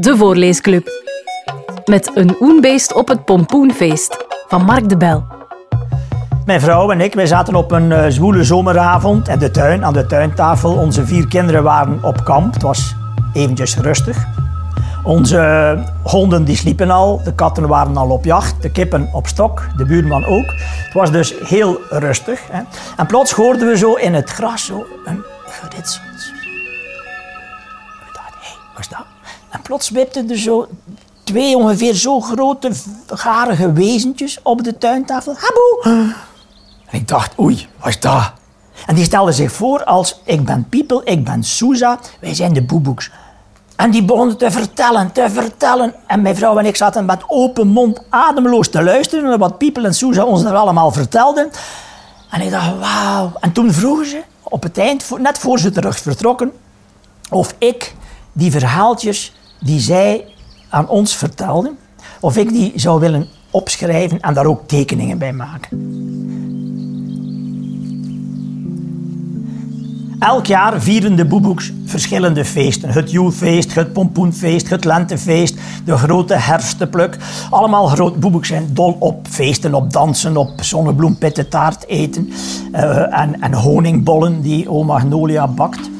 De Voorleesclub. Met een oenbeest op het pompoenfeest van Mark de Bel. Mijn vrouw en ik wij zaten op een uh, zwoele zomeravond in de tuin, aan de tuintafel. Onze vier kinderen waren op kamp. Het was eventjes rustig. Onze honden die sliepen al, de katten waren al op jacht, de kippen op stok, de buurman ook. Het was dus heel rustig. Hè. En plots hoorden we zo in het gras zo een geritsel. Hé, wat is dat? Plots wipten er zo twee ongeveer zo grote, garige wezentjes op de tuintafel. Haboe! En ik dacht, oei, wat is dat? En die stelden zich voor als, ik ben Piepel, ik ben Souza, wij zijn de boeboeks. En die begonnen te vertellen, te vertellen. En mijn vrouw en ik zaten met open mond ademloos te luisteren naar wat Piepel en Souza ons er allemaal vertelden. En ik dacht, wauw. En toen vroegen ze, op het eind, net voor ze terug vertrokken, of ik die verhaaltjes die zij aan ons vertelden, of ik die zou willen opschrijven en daar ook tekeningen bij maken. Elk jaar vieren de boeboeks verschillende feesten. Het Joelfeest, het Pompoenfeest, het Lentefeest, de grote herfstenpluk. Allemaal groot. Boeboeks zijn dol op feesten, op dansen, op zonnebloempittentaart eten uh, en, en honingbollen die oma Magnolia bakt.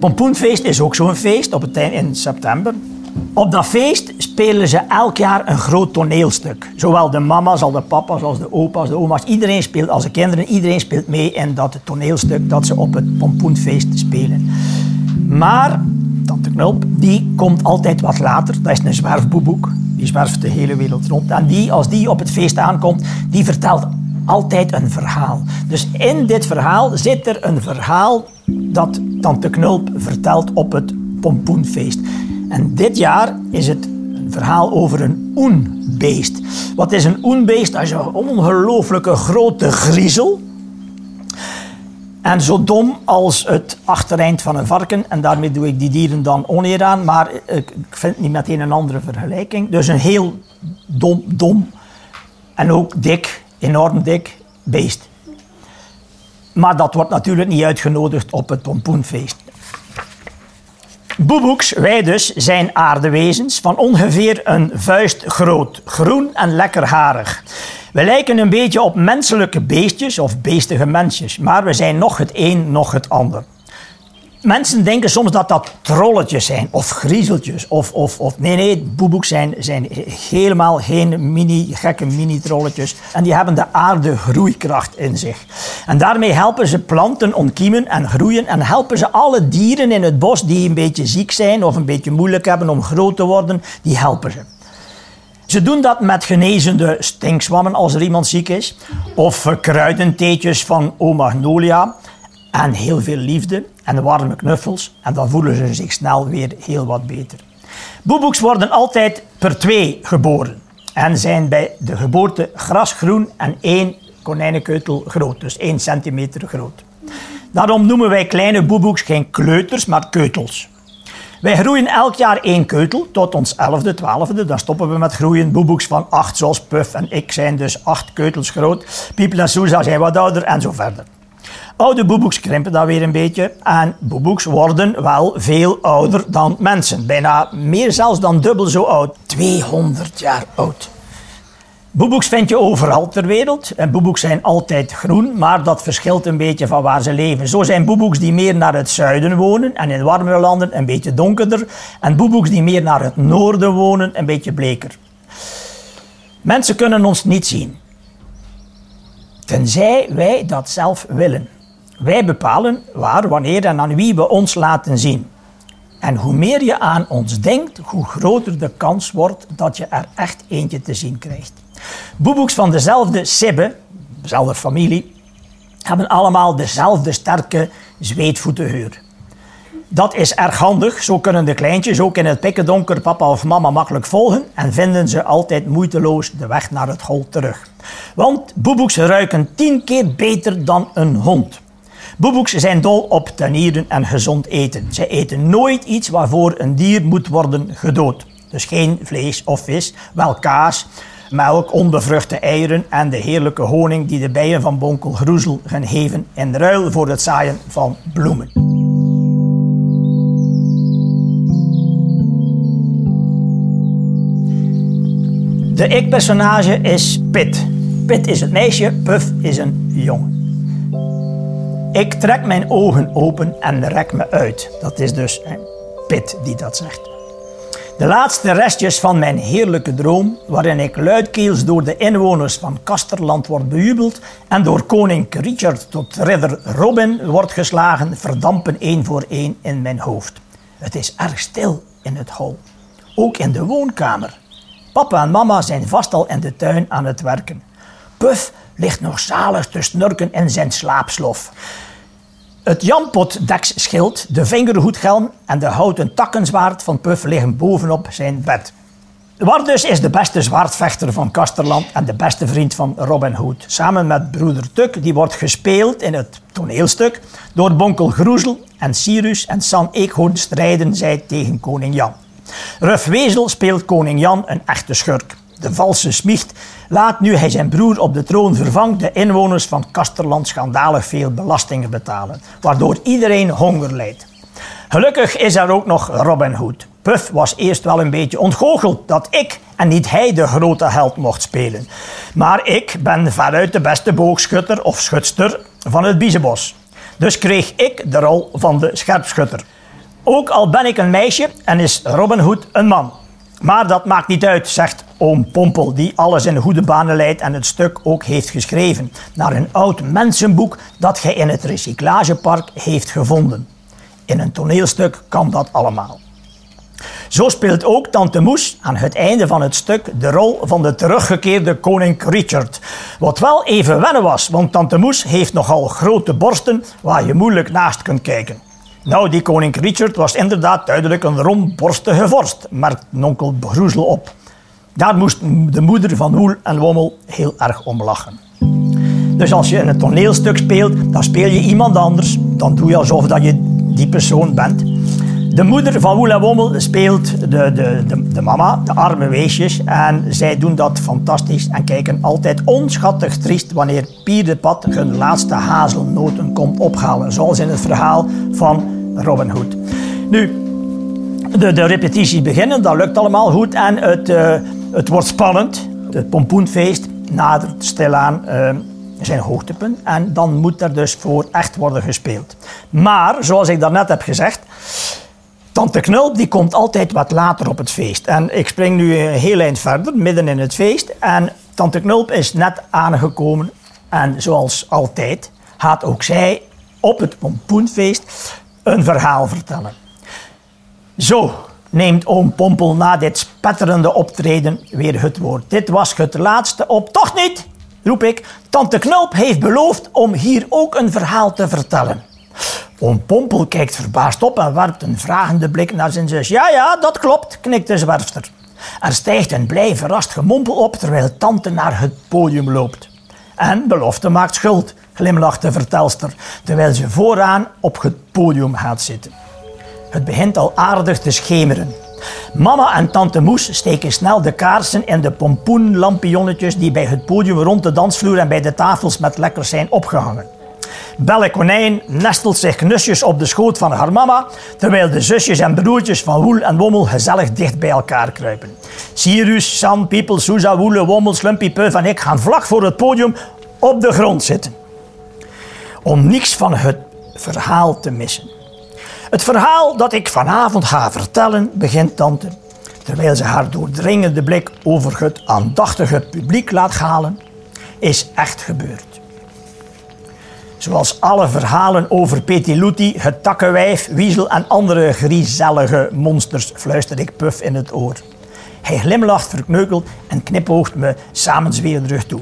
Pompoenfeest is ook zo'n feest op het eind in september. Op dat feest spelen ze elk jaar een groot toneelstuk. Zowel de mama's als de papa's als de opa's, de oma's. Iedereen speelt, als de kinderen, iedereen speelt mee in dat toneelstuk dat ze op het pompoenfeest spelen. Maar Tante Knulp, die komt altijd wat later. Dat is een zwerfboeboek. Die zwerft de hele wereld rond. En die, als die op het feest aankomt, die vertelt altijd een verhaal. Dus in dit verhaal zit er een verhaal dat Tante Knulp vertelt op het pompoenfeest. En dit jaar is het een verhaal over een oenbeest. Wat is een oenbeest? Dat is een ongelooflijke grote griezel. En zo dom als het achtereind van een varken. En daarmee doe ik die dieren dan oneer aan. Maar ik vind niet meteen een andere vergelijking. Dus een heel dom, dom en ook dik, enorm dik beest. Maar dat wordt natuurlijk niet uitgenodigd op het pompoenfeest. Boeboeks, wij dus, zijn aardewezens van ongeveer een vuist groot, groen en lekker harig. We lijken een beetje op menselijke beestjes of beestige mensjes, maar we zijn nog het een, nog het ander. Mensen denken soms dat dat trolletjes zijn, of griezeltjes, of, of, of nee, nee, boeboeks zijn, zijn helemaal geen mini, gekke mini-trolletjes. En die hebben de aarde groeikracht in zich. En daarmee helpen ze planten ontkiemen en groeien en helpen ze alle dieren in het bos die een beetje ziek zijn of een beetje moeilijk hebben om groot te worden, die helpen ze. Ze doen dat met genezende stinkswammen als er iemand ziek is, of kruidentheetjes van O Magnolia en heel veel liefde en warme knuffels. En dan voelen ze zich snel weer heel wat beter. Boeboeks worden altijd per twee geboren en zijn bij de geboorte grasgroen en één konijnenkeutel groot, dus 1 centimeter groot. Daarom noemen wij kleine boeboeks geen kleuters, maar keutels. Wij groeien elk jaar één keutel tot ons elfde, twaalfde. Dan stoppen we met groeien. Boeboeks van acht, zoals Puff en ik, zijn dus acht keutels groot. Piepel en Sousa zijn wat ouder en zo verder. Oude boeboeks krimpen dan weer een beetje. En boeboeks worden wel veel ouder dan mensen. Bijna meer zelfs dan dubbel zo oud. 200 jaar oud. Boeboeks vind je overal ter wereld. En boeboeks zijn altijd groen, maar dat verschilt een beetje van waar ze leven. Zo zijn boeboeks die meer naar het zuiden wonen en in warmere landen een beetje donkerder. En boeboeks die meer naar het noorden wonen een beetje bleker. Mensen kunnen ons niet zien. Tenzij wij dat zelf willen. Wij bepalen waar, wanneer en aan wie we ons laten zien. En hoe meer je aan ons denkt, hoe groter de kans wordt dat je er echt eentje te zien krijgt. Boeboeks van dezelfde sibbe, dezelfde familie, hebben allemaal dezelfde sterke zweetvoetenheur. Dat is erg handig, zo kunnen de kleintjes ook in het pikkendonker papa of mama makkelijk volgen en vinden ze altijd moeiteloos de weg naar het hol terug. Want boeboeks ruiken tien keer beter dan een hond. Boeboeks zijn dol op tenieren en gezond eten. Zij eten nooit iets waarvoor een dier moet worden gedood. Dus geen vlees of vis, wel kaas, melk, onbevruchte eieren en de heerlijke honing die de bijen van Bonkel Groezel gaan geven in ruil voor het zaaien van bloemen. De ik-personage is Pit. Pit is het meisje, Puff is een jongen. Ik trek mijn ogen open en rek me uit. Dat is dus Pit die dat zegt. De laatste restjes van mijn heerlijke droom, waarin ik luidkeels door de inwoners van Kasterland word bejubeld en door koning Richard tot ridder Robin wordt geslagen, verdampen één voor één in mijn hoofd. Het is erg stil in het hol. Ook in de woonkamer. Papa en mama zijn vast al in de tuin aan het werken. Puff ligt nog zalig te snurken in zijn slaapslof. Het jampotdeksschild, de vingerhoedgelm en de houten takkenzwaard van Puff liggen bovenop zijn bed. Wardus is de beste zwaardvechter van Kasterland en de beste vriend van Robin Hood. Samen met broeder Tuk, die wordt gespeeld in het toneelstuk door Bonkel Groezel en Cyrus en San Eekhoorn strijden zij tegen koning Jan. Ruf Wezel speelt koning Jan een echte schurk. De valse smiecht laat nu hij zijn broer op de troon vervangt de inwoners van Kasterland schandalig veel belastingen betalen, waardoor iedereen honger lijdt. Gelukkig is er ook nog Robin Hood. Puff was eerst wel een beetje ontgoocheld dat ik en niet hij de grote held mocht spelen. Maar ik ben veruit de beste boogschutter of schutster van het Biezenbos. Dus kreeg ik de rol van de scherpschutter. Ook al ben ik een meisje en is Robin Hood een man. Maar dat maakt niet uit, zegt oom Pompel, die alles in goede banen leidt en het stuk ook heeft geschreven. Naar een oud mensenboek dat hij in het recyclagepark heeft gevonden. In een toneelstuk kan dat allemaal. Zo speelt ook Tante Moes aan het einde van het stuk de rol van de teruggekeerde koning Richard. Wat wel even wennen was, want Tante Moes heeft nogal grote borsten waar je moeilijk naast kunt kijken. Nou, die koning Richard was inderdaad duidelijk een rondborstige vorst, merkt nonkel Groezel op. Daar moest de moeder van Woel en Wommel heel erg om lachen. Dus als je een toneelstuk speelt, dan speel je iemand anders. Dan doe je alsof dat je die persoon bent. De moeder van Woel en Wommel speelt de, de, de, de, mama, de arme weesjes. En zij doen dat fantastisch en kijken altijd onschattig triest wanneer Pier de Pat hun laatste hazelnoten komt ophalen. Zoals in het verhaal van Robin Hood. Nu, de, de repetities beginnen, dat lukt allemaal goed en het, uh, het wordt spannend. Het pompoenfeest nadert stilaan uh, zijn hoogtepunt en dan moet er dus voor echt worden gespeeld. Maar, zoals ik daarnet heb gezegd, Tante Knulp die komt altijd wat later op het feest. En ik spring nu een heel eind verder, midden in het feest. En Tante Knulp is net aangekomen. En zoals altijd gaat ook zij op het pompoenfeest een verhaal vertellen. Zo neemt oom Pompel na dit spetterende optreden weer het woord. Dit was het laatste op. Toch niet, roep ik. Tante Knulp heeft beloofd om hier ook een verhaal te vertellen. Oom Pompel kijkt verbaasd op en werpt een vragende blik naar zijn zus. Ja, ja, dat klopt, knikt de zwerfster. Er stijgt een blij verrast gemompel op terwijl tante naar het podium loopt. En belofte maakt schuld, glimlacht de vertelster, terwijl ze vooraan op het podium gaat zitten. Het begint al aardig te schemeren. Mama en tante Moes steken snel de kaarsen in de pompoenlampionnetjes die bij het podium rond de dansvloer en bij de tafels met lekkers zijn opgehangen. Belle Konijn nestelt zich knusjes op de schoot van haar mama, terwijl de zusjes en broertjes van Woel en Wommel gezellig dicht bij elkaar kruipen. Sirius, Sam, Piepel, Sousa, Woele, Wommel, Slumpy, Puff en ik gaan vlak voor het podium op de grond zitten. Om niks van het verhaal te missen. Het verhaal dat ik vanavond ga vertellen, begint tante, terwijl ze haar doordringende blik over het aandachtige publiek laat halen, is echt gebeurd. Zoals alle verhalen over Petiluti, het takkenwijf, Wiesel en andere griezellige monsters, fluister ik Puff in het oor. Hij glimlacht verkneukeld en knipoogt me samenzweerderig toe.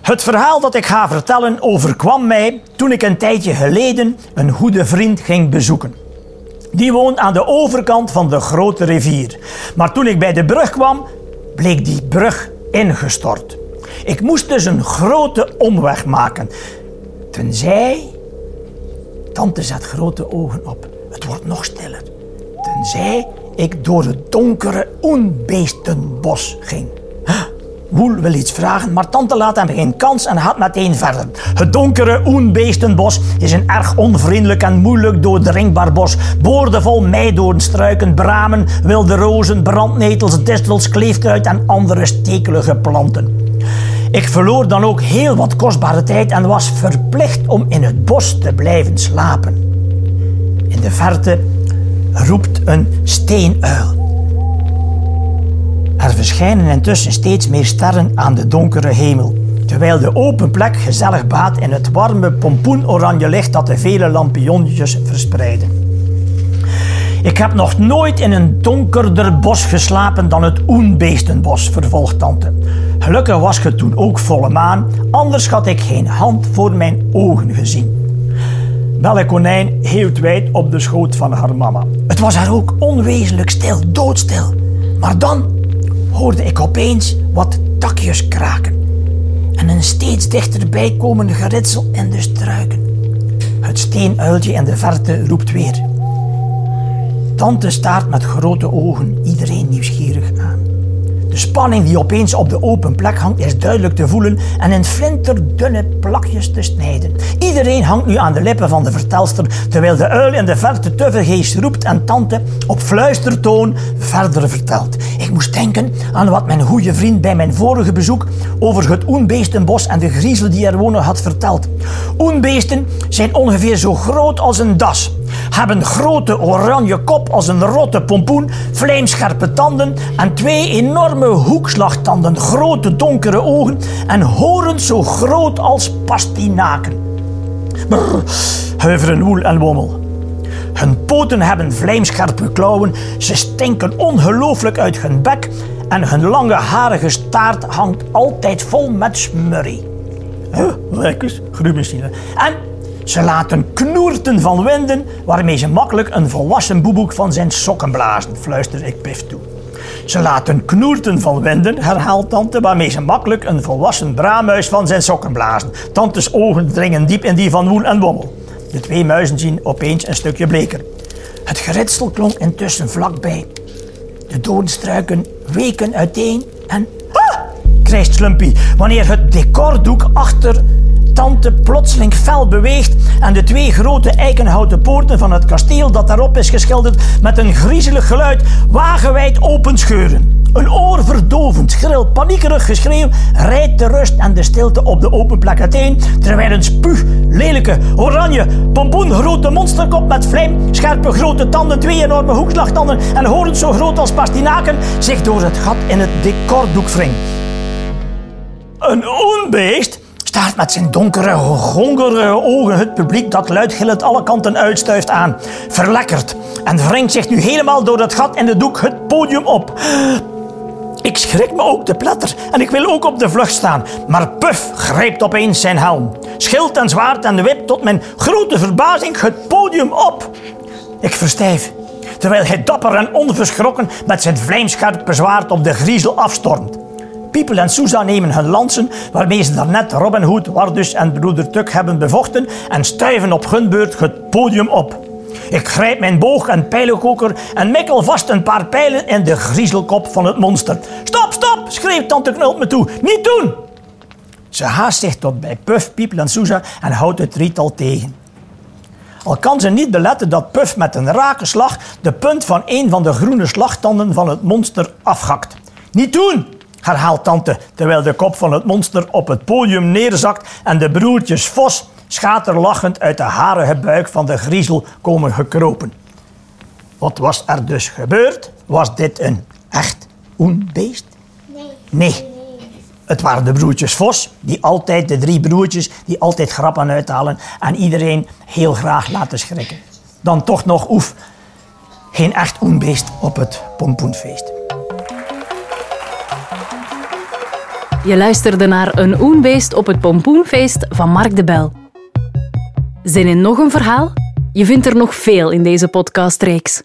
Het verhaal dat ik ga vertellen overkwam mij toen ik een tijdje geleden een goede vriend ging bezoeken. Die woont aan de overkant van de grote rivier. Maar toen ik bij de brug kwam, bleek die brug ingestort. Ik moest dus een grote omweg maken. Tenzij. Tante zet grote ogen op. Het wordt nog stiller. Tenzij ik door het donkere onbeestenbos ging. Woel wil iets vragen, maar tante laat hem geen kans en gaat meteen verder. Het donkere Oenbeestenbos is een erg onvriendelijk en moeilijk doordringbaar bos. Boordevol meidoornstruiken, bramen, wilde rozen, brandnetels, distels, kleefkruid en andere stekelige planten. Ik verloor dan ook heel wat kostbare tijd en was verplicht om in het bos te blijven slapen. In de verte roept een steenuil. Er verschijnen intussen steeds meer sterren aan de donkere hemel, terwijl de open plek gezellig baat in het warme pompoenoranje licht dat de vele lampionnetjes verspreiden. Ik heb nog nooit in een donkerder bos geslapen dan het Oenbeestenbos, vervolgt tante. Gelukkig was het toen ook volle maan, anders had ik geen hand voor mijn ogen gezien. Belle Konijn hield wijd op de schoot van haar mama. Het was haar ook onwezenlijk stil, doodstil. Maar dan hoorde ik opeens wat takjes kraken en een steeds dichterbij komend geritsel in de struiken. Het steenuiltje in de verte roept weer. Tante staart met grote ogen iedereen nieuwsgierig aan. De spanning die opeens op de open plek hangt is duidelijk te voelen en in flinterdunne plakjes te snijden. Iedereen hangt nu aan de lippen van de vertelster, terwijl de uil in de verte tevergeest roept en tante op fluistertoon verder vertelt. Ik moest denken aan wat mijn goede vriend bij mijn vorige bezoek over het oenbeestenbos en de griezel die er wonen had verteld. Oenbeesten zijn ongeveer zo groot als een das hebben grote oranje kop als een rotte pompoen, vlijmscherpe tanden en twee enorme hoekslagtanden, grote donkere ogen en horens zo groot als pastinaken. Brrr, huiveren woel en wommel. Hun poten hebben vlijmscherpe klauwen, ze stinken ongelooflijk uit hun bek en hun lange harige staart hangt altijd vol met smurrie. Huh, lekkers, gruwmachine. En ze laten knoerten van winden waarmee ze makkelijk een volwassen boeboek van zijn sokken blazen, fluister ik Pif toe. Ze laten knoerten van winden, herhaalt tante, waarmee ze makkelijk een volwassen braammuis van zijn sokken blazen. Tantes ogen dringen diep in die van Woel en Wommel. De twee muizen zien opeens een stukje bleker. Het geritsel klonk intussen vlakbij. De doornstruiken weken uiteen en... Ah! krijgt Slumpy wanneer het decordoek achter tante plotseling fel beweegt en de twee grote eikenhouten poorten van het kasteel dat daarop is geschilderd met een griezelig geluid wagenwijd openscheuren. Een oorverdovend, schril, paniekerig geschreeuw rijdt de rust en de stilte op de open plek uiteen, terwijl een spuug, lelijke, oranje, pompoengrote monsterkop met vlijm, scherpe grote tanden, twee enorme hoekslagtanden en horens zo groot als pastinaken zich door het gat in het decordoek wringt. Een onbeest staart met zijn donkere, hongerige ogen het publiek dat luidgillend alle kanten uitstuift aan. Verlekkerd en wringt zich nu helemaal door het gat in de doek het podium op. Ik schrik me ook de pletter en ik wil ook op de vlucht staan. Maar Puff grijpt opeens zijn helm. Schild en zwaard en wip tot mijn grote verbazing het podium op. Ik verstijf, terwijl hij dapper en onverschrokken met zijn vlijmscherpe zwaard op de griezel afstormt. Piepel en Sousa nemen hun lansen, waarmee ze daarnet Robin Hood, Wardus en broeder Tuk hebben bevochten, en stuiven op hun beurt het podium op. Ik grijp mijn boog en pijlenkoker en mikkel vast een paar pijlen in de griezelkop van het monster. Stop, stop, schreeuwt tante Knult me toe. Niet doen! Ze haast zich tot bij Puff, Piepel en Sousa en houdt het drietal tegen. Al kan ze niet beletten dat Puff met een rake slag de punt van een van de groene slagtanden van het monster afhakt. Niet doen! Herhaalt tante, terwijl de kop van het monster op het podium neerzakt en de broertjes Vos schaterlachend uit de harige buik van de griezel komen gekropen. Wat was er dus gebeurd? Was dit een echt oenbeest? Nee. Nee. Het waren de broertjes Vos, die altijd, de drie broertjes, die altijd grappen uithalen en iedereen heel graag laten schrikken. Dan toch nog oef, geen echt oenbeest op het pompoenfeest. Je luisterde naar Een Oenbeest op het Pompoenfeest van Mark de Bel. Zin in nog een verhaal? Je vindt er nog veel in deze podcastreeks.